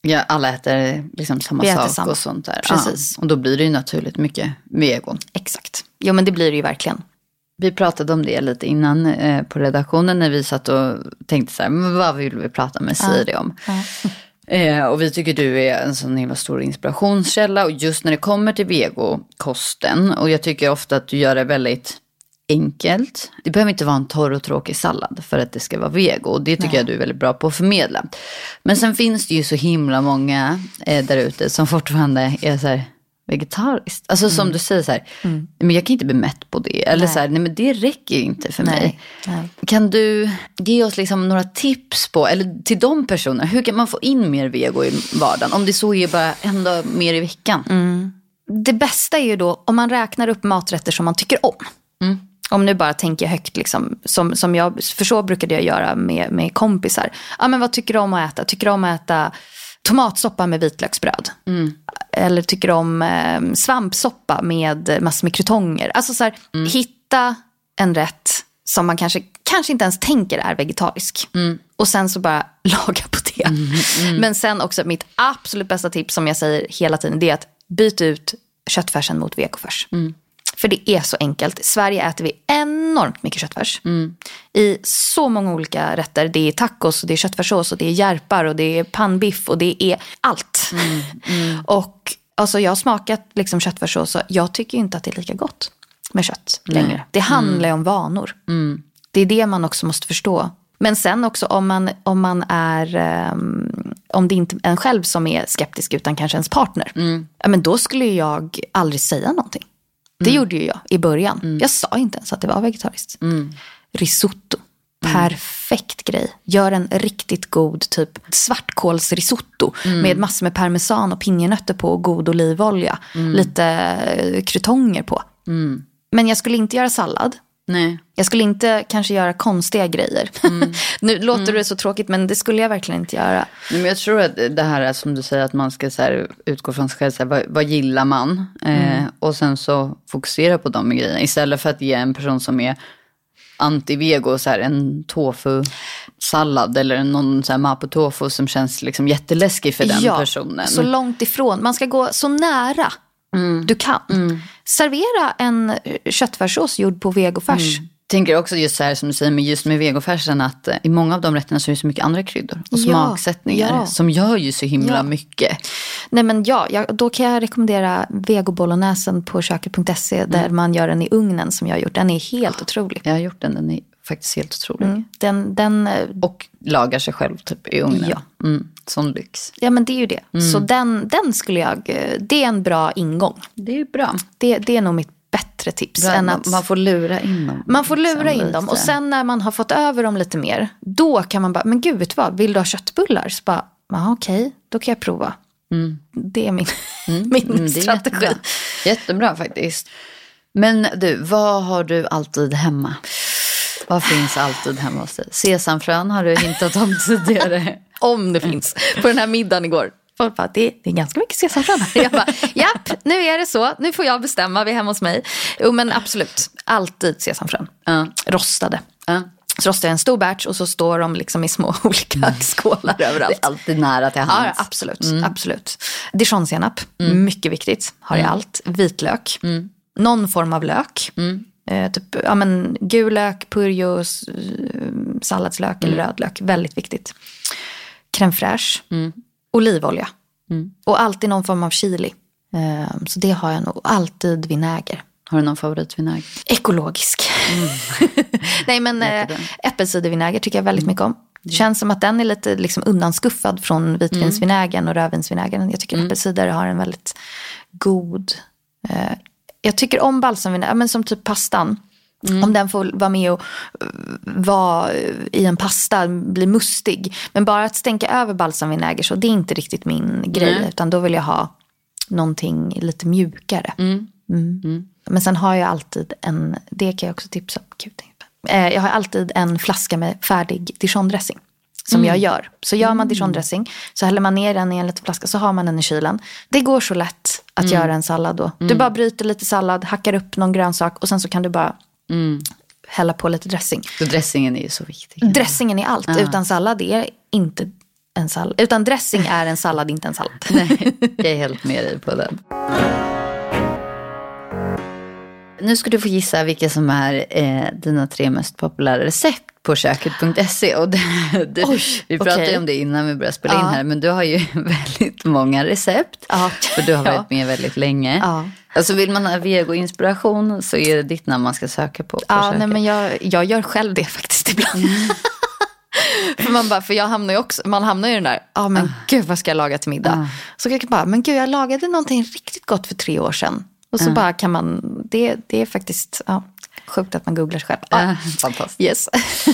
[SPEAKER 1] ja, alla äter liksom samma
[SPEAKER 2] Vi äter
[SPEAKER 1] sak
[SPEAKER 2] samma.
[SPEAKER 1] och sånt där.
[SPEAKER 2] Precis.
[SPEAKER 1] Ja, och då blir det ju naturligt mycket vegon.
[SPEAKER 2] Exakt. Jo men det blir det ju verkligen.
[SPEAKER 1] Vi pratade om det lite innan eh, på redaktionen när vi satt och tänkte så här, vad vill vi prata med Siri om? Eh, och vi tycker du är en sån himla stor inspirationskälla och just när det kommer till vegokosten och jag tycker ofta att du gör det väldigt enkelt. Det behöver inte vara en torr och tråkig sallad för att det ska vara vego och det tycker jag du är väldigt bra på att förmedla. Men sen finns det ju så himla många eh, där ute som fortfarande är så här vegetariskt. Alltså som du säger så här, men jag kan inte bli mätt på det. Eller så här, nej men det räcker inte för
[SPEAKER 2] Nej,
[SPEAKER 1] mig.
[SPEAKER 2] nej.
[SPEAKER 1] Kan du ge oss liksom några tips på, eller till de personerna, hur kan man få in mer vego i vardagen? Om det så är bara en dag mer i veckan.
[SPEAKER 2] Det bästa är ju då om man räknar upp maträtter som man tycker om. Om nu bara tänker högt, liksom, som, som jag, för så brukade jag göra med, med kompisar. Ja, men vad tycker du om att äta? Tycker du om att äta tomatsoppa med vitlöksbröd? Eller tycker du om eh, svampsoppa med massor med krutonger? Alltså så här, hitta en rätt som man kanske, kanske inte ens tänker är vegetarisk. Och sen så bara laga på det. Men sen också mitt absolut bästa tips som jag säger hela tiden, det är att byta ut köttfärsen mot vegofärs. För det är så enkelt. I Sverige äter vi enormt mycket köttfärs. I så många olika rätter. Det är tacos, och det är köttfärssås, och det är järpar och det är pannbiff och det är allt. Och alltså, jag har smakat liksom, köttfärssås och jag tycker inte att det är lika gott med kött längre. Det handlar ju om vanor. Det är det man också måste förstå. Men sen också om man, om man är, ehm, om det inte är en själv som är skeptisk utan kanske ens partner. Ja, men då skulle jag aldrig säga någonting. Det gjorde ju jag i början. Jag sa inte ens att det var vegetariskt. Risotto. Perfekt grej. Gör en riktigt god typ svartkålsrisotto med massor med parmesan och pinjenötter på och god olivolja. Lite eh, krutonger på. Men jag skulle inte göra sallad.
[SPEAKER 1] Nej.
[SPEAKER 2] Jag skulle inte kanske göra konstiga grejer.
[SPEAKER 1] Mm.
[SPEAKER 2] nu låter det så tråkigt men det skulle jag verkligen inte göra.
[SPEAKER 1] Men jag tror att det här är som du säger att man ska så här, utgå från sig själv. Så här, vad, vad gillar man? Eh, och sen så fokusera på de grejerna. Istället för att ge en person som är anti-vego så här, en tofu-sallad. Eller någon så här mapo tofu som känns liksom jätteläskig för den personen.
[SPEAKER 2] Så långt ifrån. Man ska gå så nära du kan. Servera en köttfärssås gjord på vegofärs.
[SPEAKER 1] tänker också just så här som du säger, med just med vegofärsen att eh, i många av de rätterna så är det så mycket andra kryddor och
[SPEAKER 2] Ja,
[SPEAKER 1] smaksättningar
[SPEAKER 2] ja.
[SPEAKER 1] som gör ju så himla
[SPEAKER 2] Ja.
[SPEAKER 1] mycket.
[SPEAKER 2] Nej men ja, jag, då kan jag rekommendera vegobolognesen på köket.se där man gör den i ugnen som jag har gjort. Den är helt otrolig.
[SPEAKER 1] Jag har gjort den, den är faktiskt helt otrolig.
[SPEAKER 2] Mm. Den, den, eh,
[SPEAKER 1] Och lagar sig själv typ i ugnen.
[SPEAKER 2] Ja.
[SPEAKER 1] Mm, sån lyx.
[SPEAKER 2] ja men det är ju det. Så den, den skulle jag, det är en bra ingång.
[SPEAKER 1] Det är bra.
[SPEAKER 2] Det, det är nog mitt bättre tips.
[SPEAKER 1] bra
[SPEAKER 2] än
[SPEAKER 1] man,
[SPEAKER 2] att,
[SPEAKER 1] man får lura in dem.
[SPEAKER 2] Man får lura
[SPEAKER 1] liksom
[SPEAKER 2] in dem och
[SPEAKER 1] lite.
[SPEAKER 2] sen när man har fått över dem lite mer, då kan man bara, men gud vet du vad, vill du ha köttbullar? Så bara, ja okej, då kan jag prova. Det är min, min
[SPEAKER 1] Mm, det är
[SPEAKER 2] strategi.
[SPEAKER 1] jättebra. jättebra faktiskt. Men du, vad har du alltid hemma? Vad finns alltid hemma hos dig? Sesamfrön har du hintat om tidigare.
[SPEAKER 2] Om det finns. På den här middagen igår. Folk bara, det, det är ganska mycket sesamfrön här. Jag bara, japp, nu är det så. Nu får jag bestämma, vi är hemma hos mig. Jo men absolut, alltid sesamfrön.
[SPEAKER 1] Ja.
[SPEAKER 2] Rostade.
[SPEAKER 1] Ja.
[SPEAKER 2] Så rostar jag en stor batch och så står de liksom i små olika skålar
[SPEAKER 1] Det
[SPEAKER 2] överallt.
[SPEAKER 1] är alltid nära till
[SPEAKER 2] Ja,
[SPEAKER 1] hands.
[SPEAKER 2] absolut. absolut. Dijonsenap, mycket viktigt. Har i allt. Vitlök. Någon form av lök. Eh, typ, ja, men, gul lök, purjo, eh, salladslök eller rödlök. Väldigt viktigt. Crème fraîche. Olivolja. Och alltid någon form av chili. Eh, så det har jag nog. Alltid vinäger.
[SPEAKER 1] Har du någon favoritvinäger?
[SPEAKER 2] Ekologisk. Nej men eh, äppelcidervinäger tycker jag väldigt mycket om. Det känns som att den är lite liksom undanskuffad från vitvinsvinägern och rödvinsvinägern. Jag tycker äppelcider har en väldigt god... Eh, jag tycker om balsamvinäger, men som typ pastan. Om den får vara med och eh, vara i en pasta, bli mustig. Men bara att stänka över balsamvinäger så det är inte riktigt min grej.
[SPEAKER 1] Nej.
[SPEAKER 2] Utan då vill jag ha någonting lite mjukare. Mm. Men sen har jag alltid en, det kan jag också tipsa om. Gud, eh, jag har alltid en flaska med färdig dijondressing. Som jag gör. Så gör man dijondressing så häller man ner den i en liten flaska så har man den i kylen. Det går så lätt att göra en sallad då. Du bara bryter lite sallad, hackar upp någon grönsak och sen så kan du bara hälla på lite dressing.
[SPEAKER 1] Så dressingen är ju så viktig.
[SPEAKER 2] Dressingen är allt. Utan sallad är inte en sallad. Utan dressing är en sallad, inte en sallad.
[SPEAKER 1] Nej, jag är helt med dig på den. Nu ska du få gissa vilka som är eh, dina tre mest populära recept på köket.se. Och det, det,
[SPEAKER 2] Oj,
[SPEAKER 1] vi pratade ju om det innan vi började spela in
[SPEAKER 2] Ja.
[SPEAKER 1] här, men du har ju väldigt många recept.
[SPEAKER 2] Ja.
[SPEAKER 1] För du har varit
[SPEAKER 2] Ja.
[SPEAKER 1] med väldigt länge.
[SPEAKER 2] Ja.
[SPEAKER 1] Alltså vill man ha vego-inspiration så är det ditt namn man ska söka på. på
[SPEAKER 2] Ja,
[SPEAKER 1] köket.
[SPEAKER 2] nej, men jag, jag gör själv det faktiskt ibland. för man, bara, för jag hamnar ju också, man hamnar ju i den där, ja men gud vad ska jag laga till middag? Så kan jag bara, men gud jag lagade någonting riktigt gott för tre år sedan. Och så bara kan man, det, det är faktiskt ja, sjukt att man googlar sig själv. Ja,
[SPEAKER 1] fantastiskt.
[SPEAKER 2] yes.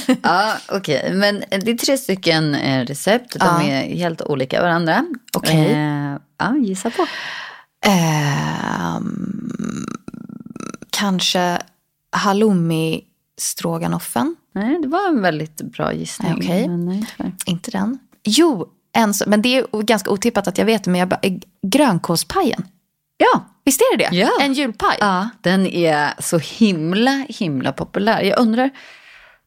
[SPEAKER 1] Ja, okej. Men det är tre stycken eh, recept. De
[SPEAKER 2] Ja.
[SPEAKER 1] är helt olika varandra.
[SPEAKER 2] Okej.
[SPEAKER 1] Eh, ja, gissa på.
[SPEAKER 2] Ehm, kanske halloumi stroganoffen.
[SPEAKER 1] Nej, det var en väldigt bra gissning.
[SPEAKER 2] Okej.
[SPEAKER 1] Tyvärr.
[SPEAKER 2] Inte den. Jo, en, men det är ganska otippat att jag vet men jag bara, eh, grönkålspajen.
[SPEAKER 1] Ja.
[SPEAKER 2] Visst är det det?
[SPEAKER 1] Ja.
[SPEAKER 2] En julpaj?
[SPEAKER 1] ja, den är så himla, himla populär. Jag undrar,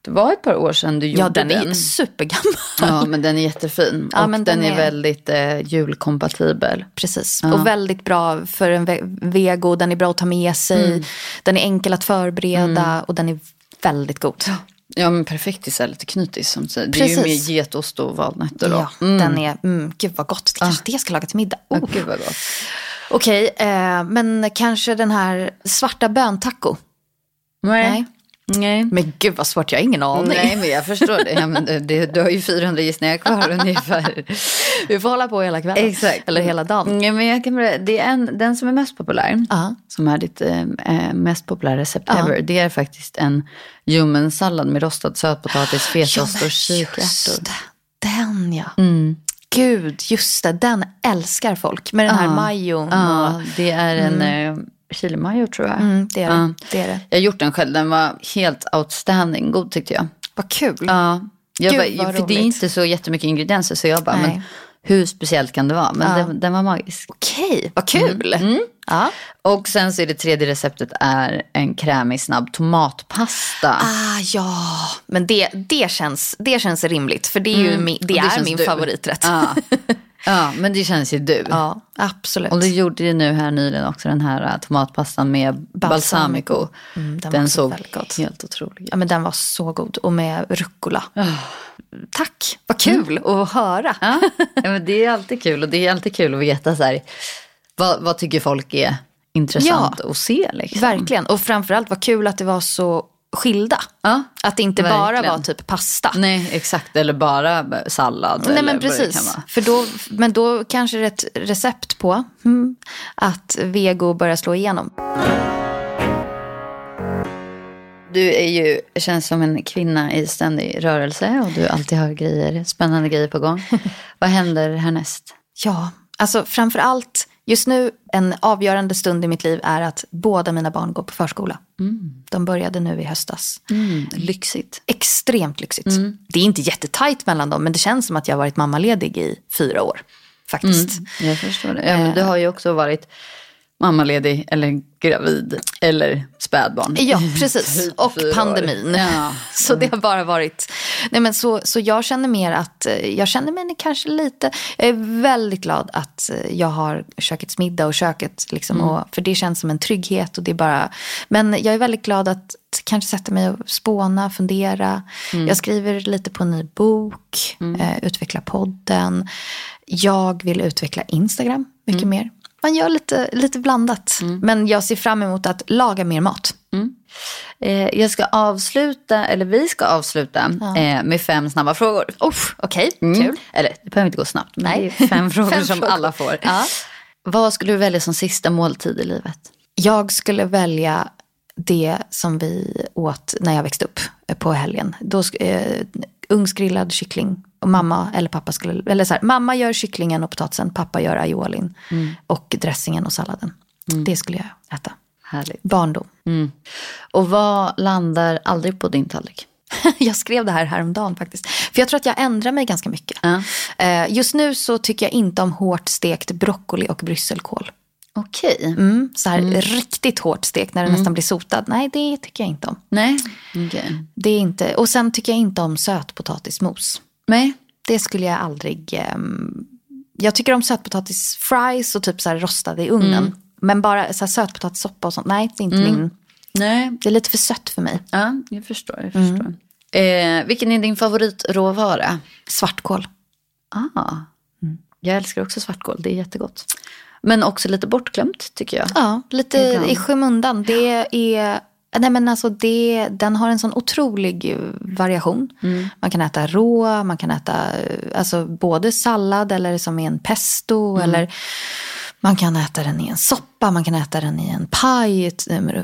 [SPEAKER 1] det var ett par år sedan du gjorde
[SPEAKER 2] Ja, den
[SPEAKER 1] den.
[SPEAKER 2] är supergammal.
[SPEAKER 1] Ja, men den är jättefin.
[SPEAKER 2] Ja,
[SPEAKER 1] och
[SPEAKER 2] men
[SPEAKER 1] den,
[SPEAKER 2] den
[SPEAKER 1] är,
[SPEAKER 2] är-
[SPEAKER 1] väldigt eh, julkompatibel.
[SPEAKER 2] Precis, och väldigt bra för en ve- vego. Den är bra att ta med sig.
[SPEAKER 1] Mm.
[SPEAKER 2] Den är enkel att förbereda och den är väldigt god.
[SPEAKER 1] Ja, men perfekt till lite knytis. Som du säger. det är ju
[SPEAKER 2] Precis.
[SPEAKER 1] med getost och valnötter. Då.
[SPEAKER 2] Ja, den är, mm, gud vad gott. Det kanske det jag ska laga till middag.
[SPEAKER 1] Ja,
[SPEAKER 2] Oh.
[SPEAKER 1] Gud vad gott.
[SPEAKER 2] Okej, eh, men kanske den här svarta böntaco. Nej.
[SPEAKER 1] Nej.
[SPEAKER 2] Men gud vad svårt, jag har ingen aning.
[SPEAKER 1] Nej, men jag förstår det. Ja, men det. Du har ju 400 gissningar kvar ungefär.
[SPEAKER 2] Vi får hålla på hela kvällen.
[SPEAKER 1] Exakt.
[SPEAKER 2] Eller hela dagen.
[SPEAKER 1] Ja, men jag kan börja. Det är en, den som är mest populär,
[SPEAKER 2] Ja.
[SPEAKER 1] som är ditt eh, eh, mest populära recept
[SPEAKER 2] Ja.
[SPEAKER 1] ever. Det är faktiskt en ljummensallad med rostad sötpotatis, fetaost och kikärtor.
[SPEAKER 2] just. Den ja. Gud, just det. Den älskar folk. Med den här majon.
[SPEAKER 1] Ja,
[SPEAKER 2] Och,
[SPEAKER 1] det är en eh, chilimajo tror jag.
[SPEAKER 2] Mm, det, är det. Det är det.
[SPEAKER 1] Jag har gjort den själv, den var helt outstanding god tyckte jag.
[SPEAKER 2] Vad kul.
[SPEAKER 1] Ja. Jag
[SPEAKER 2] Gud,
[SPEAKER 1] bara,
[SPEAKER 2] vad
[SPEAKER 1] för det är
[SPEAKER 2] roligt.
[SPEAKER 1] inte så jättemycket ingredienser så jag bara,
[SPEAKER 2] Nej.
[SPEAKER 1] men hur speciellt kan det vara? Men
[SPEAKER 2] Ja.
[SPEAKER 1] den, den var magisk.
[SPEAKER 2] Okej, vad kul. Ja.
[SPEAKER 1] Och sen så är det tredje receptet är en krämig snabb tomatpasta.
[SPEAKER 2] Ah, ja, men det, det, känns, det känns rimligt. För det är, ju min, det
[SPEAKER 1] det
[SPEAKER 2] är min
[SPEAKER 1] du.
[SPEAKER 2] favoriträtt.
[SPEAKER 1] Ja. ja, men det känns ju du.
[SPEAKER 2] Ja, absolut.
[SPEAKER 1] Och du gjorde ju nu här nyligen också den här äh, tomatpastan med balsamico.
[SPEAKER 2] Mm, den
[SPEAKER 1] den såg helt otrolig ut.
[SPEAKER 2] Ja, men den var så god. Och med rucola. Tack, vad kul att höra.
[SPEAKER 1] Ja, ja, men det är alltid kul och det är alltid kul att veta så här, vad, vad tycker folk är intressant att se. Liksom.
[SPEAKER 2] Verkligen. Och framförallt vad kul att det var så skilda.
[SPEAKER 1] Ja,
[SPEAKER 2] Att det inte bara
[SPEAKER 1] verkligen.
[SPEAKER 2] var typ pasta.
[SPEAKER 1] Nej, exakt. Eller bara sallad.
[SPEAKER 2] Nej men precis. För då, men då kanske det är ett recept på hmm, att vego börjar slå igenom.
[SPEAKER 1] Du är ju, känns som en kvinna i ständig rörelse och du alltid har grejer, spännande grejer på gång. vad händer härnäst?
[SPEAKER 2] Ja, alltså framför allt just nu en avgörande stund i mitt liv är att båda mina barn går på förskola. De började nu i höstas.
[SPEAKER 1] Mm, lyxigt.
[SPEAKER 2] Extremt lyxigt.
[SPEAKER 1] Mm.
[SPEAKER 2] Det är inte jättetajt mellan dem men det känns som att jag har varit mammaledig i fyra år. Faktiskt.
[SPEAKER 1] Jag förstår det. Ja, du har ju också varit mammaledig eller gravid eller spädbarn.
[SPEAKER 2] Ja, precis.
[SPEAKER 1] Typ
[SPEAKER 2] Och pandemin.
[SPEAKER 1] Ja.
[SPEAKER 2] Så det har bara varit... Nej, men så, så jag känner mer att... eh, Jag känner mig kanske lite... Jag är väldigt glad att eh, jag har kökets middag och köket. Liksom, och, för det känns som en trygghet. Och det är bara, men jag är väldigt glad att kanske sätta mig och spåna, fundera. Jag skriver lite på en ny bok. Eh, utveckla podden. Jag vill utveckla Instagram mycket mer. Man gör lite, lite blandat. Men jag ser fram emot att laga mer mat.
[SPEAKER 1] Eh, jag ska avsluta, eller vi ska avsluta eh, med fem snabba frågor.
[SPEAKER 2] Okej,
[SPEAKER 1] Mm.
[SPEAKER 2] kul.
[SPEAKER 1] Eller det behöver inte gå snabbt,
[SPEAKER 2] Nej.
[SPEAKER 1] fem frågor
[SPEAKER 2] Fem
[SPEAKER 1] som
[SPEAKER 2] frågor.
[SPEAKER 1] alla får.
[SPEAKER 2] Ja.
[SPEAKER 1] Vad skulle du välja som sista måltid i livet?
[SPEAKER 2] Jag skulle välja det som vi åt när jag växte upp eh, på helgen. Då, eh, ugnsgrillad kyckling. Och mamma eller pappa skulle, eller så här, mamma gör kycklingen och potatisen, pappa gör aiolin. Och dressingen och salladen. Det skulle jag äta.
[SPEAKER 1] Härligt.
[SPEAKER 2] Barndom.
[SPEAKER 1] Och vad landar aldrig på din tallrik?
[SPEAKER 2] jag skrev det här häromdagen faktiskt. För jag tror att jag ändrar mig ganska mycket.
[SPEAKER 1] Ja.
[SPEAKER 2] Eh, just nu så tycker jag inte om hårt stekt broccoli och brysselkål.
[SPEAKER 1] Okej.
[SPEAKER 2] Mm, så här riktigt hårt stekt när det nästan blir sotad. Nej, det tycker jag inte om.
[SPEAKER 1] Nej. Okej.
[SPEAKER 2] Det är inte, och sen tycker jag inte om sötpotatismos.
[SPEAKER 1] Nej.
[SPEAKER 2] Det skulle jag aldrig... ehm, jag tycker om sötpotatisfries och typ så rostade i ugnen. Men bara så här sötpotatissoppa och sånt, nej det är inte min...
[SPEAKER 1] Nej.
[SPEAKER 2] Det är lite för sött för mig.
[SPEAKER 1] Ja, jag förstår. Jag förstår. Eh, vilken är din favoritråvara?
[SPEAKER 2] Svartkål.
[SPEAKER 1] Ah. Jag älskar också svartkål, det är jättegott. Men också lite bortglömt tycker jag.
[SPEAKER 2] Ja, lite
[SPEAKER 1] Ibland.
[SPEAKER 2] i skymundan. Det är... Nej men alltså det, den har en sån otrolig eh, variation. Man kan äta rå, man kan äta eh, alltså både sallad eller som i en pesto. Eller man kan äta den i en soppa, man kan äta den i en paj, eh,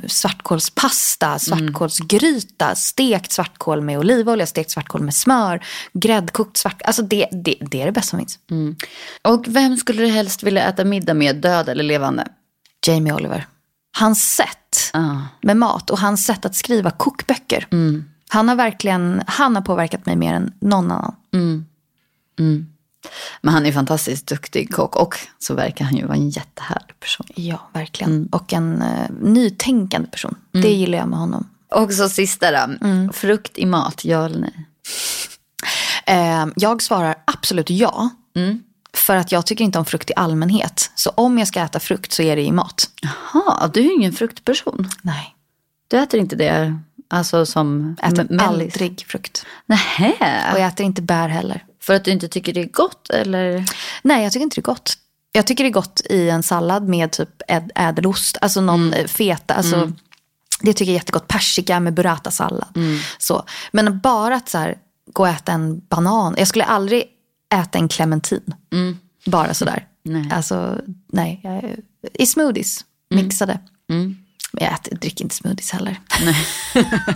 [SPEAKER 2] svartkålspasta, svartkålsgryta, stekt svartkål med olivolja, stekt svartkål med smör, gräddkokt svart. Alltså det, det, det är det bästa som finns.
[SPEAKER 1] Och vem skulle du helst vilja äta middag med, död eller levande?
[SPEAKER 2] Jamie Oliver. Hans sätt
[SPEAKER 1] Ah.
[SPEAKER 2] med mat och hans sätt att skriva kokböcker. Han har verkligen han har påverkat mig mer än någon annan.
[SPEAKER 1] Men han är fantastiskt duktig kock och så verkar han ju vara en jättehärlig person.
[SPEAKER 2] Ja, verkligen. Och en uh, nytänkande person. Det gillar jag med honom.
[SPEAKER 1] Och så sista då, frukt i mat, ja eller nej?
[SPEAKER 2] Eh, jag svarar absolut ja. För att jag tycker inte om frukt i allmänhet. Så om jag ska äta frukt så är det i mat.
[SPEAKER 1] Jaha, du är ju ingen fruktperson.
[SPEAKER 2] Nej,
[SPEAKER 1] Du äter inte det, alltså som
[SPEAKER 2] äter
[SPEAKER 1] m- mellis?
[SPEAKER 2] aldrig frukt.
[SPEAKER 1] Nähä,
[SPEAKER 2] Och jag äter inte bär heller.
[SPEAKER 1] för att du inte tycker det är gott eller?
[SPEAKER 2] Nej, jag tycker inte det är gott. Jag tycker det är gott i en sallad med typ äd- ädelost. Alltså någon eh, feta. Alltså, Det tycker jag är jättegott. Persika med burrata-sallad. Så. Men bara att så här, gå och äta en banan. Jag skulle aldrig äta en clementin. Bara sådär.
[SPEAKER 1] Nej.
[SPEAKER 2] Alltså, nej. Jag, I smoothies, mixade. Men jag äter, dricker inte smoothies heller.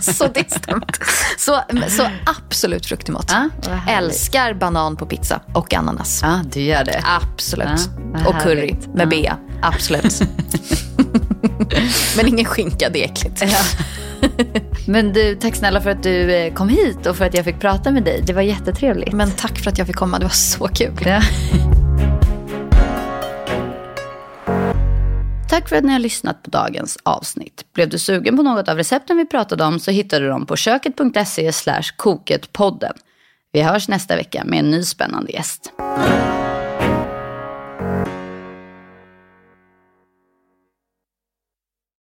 [SPEAKER 2] så det stämt. Så, så absolut frukt i mat.
[SPEAKER 1] Ja, vad härligt.
[SPEAKER 2] Älskar banan på pizza och ananas.
[SPEAKER 1] Ja, du gör det.
[SPEAKER 2] Absolut.
[SPEAKER 1] Vad
[SPEAKER 2] och curry med bea. Absolut. Men ingen skinka, det är äckligt.
[SPEAKER 1] Men du, tack snälla för att du eh, kom hit och för att jag fick prata med dig. Det var jättetrevligt.
[SPEAKER 2] Men tack för att jag fick komma, det var så kul. Ja.
[SPEAKER 1] Tack för att ni har lyssnat på dagens avsnitt. Blev du sugen på något av recepten vi pratade om så hittar du dem på köket.se koketpodden. Vi hörs nästa vecka med en ny spännande gäst.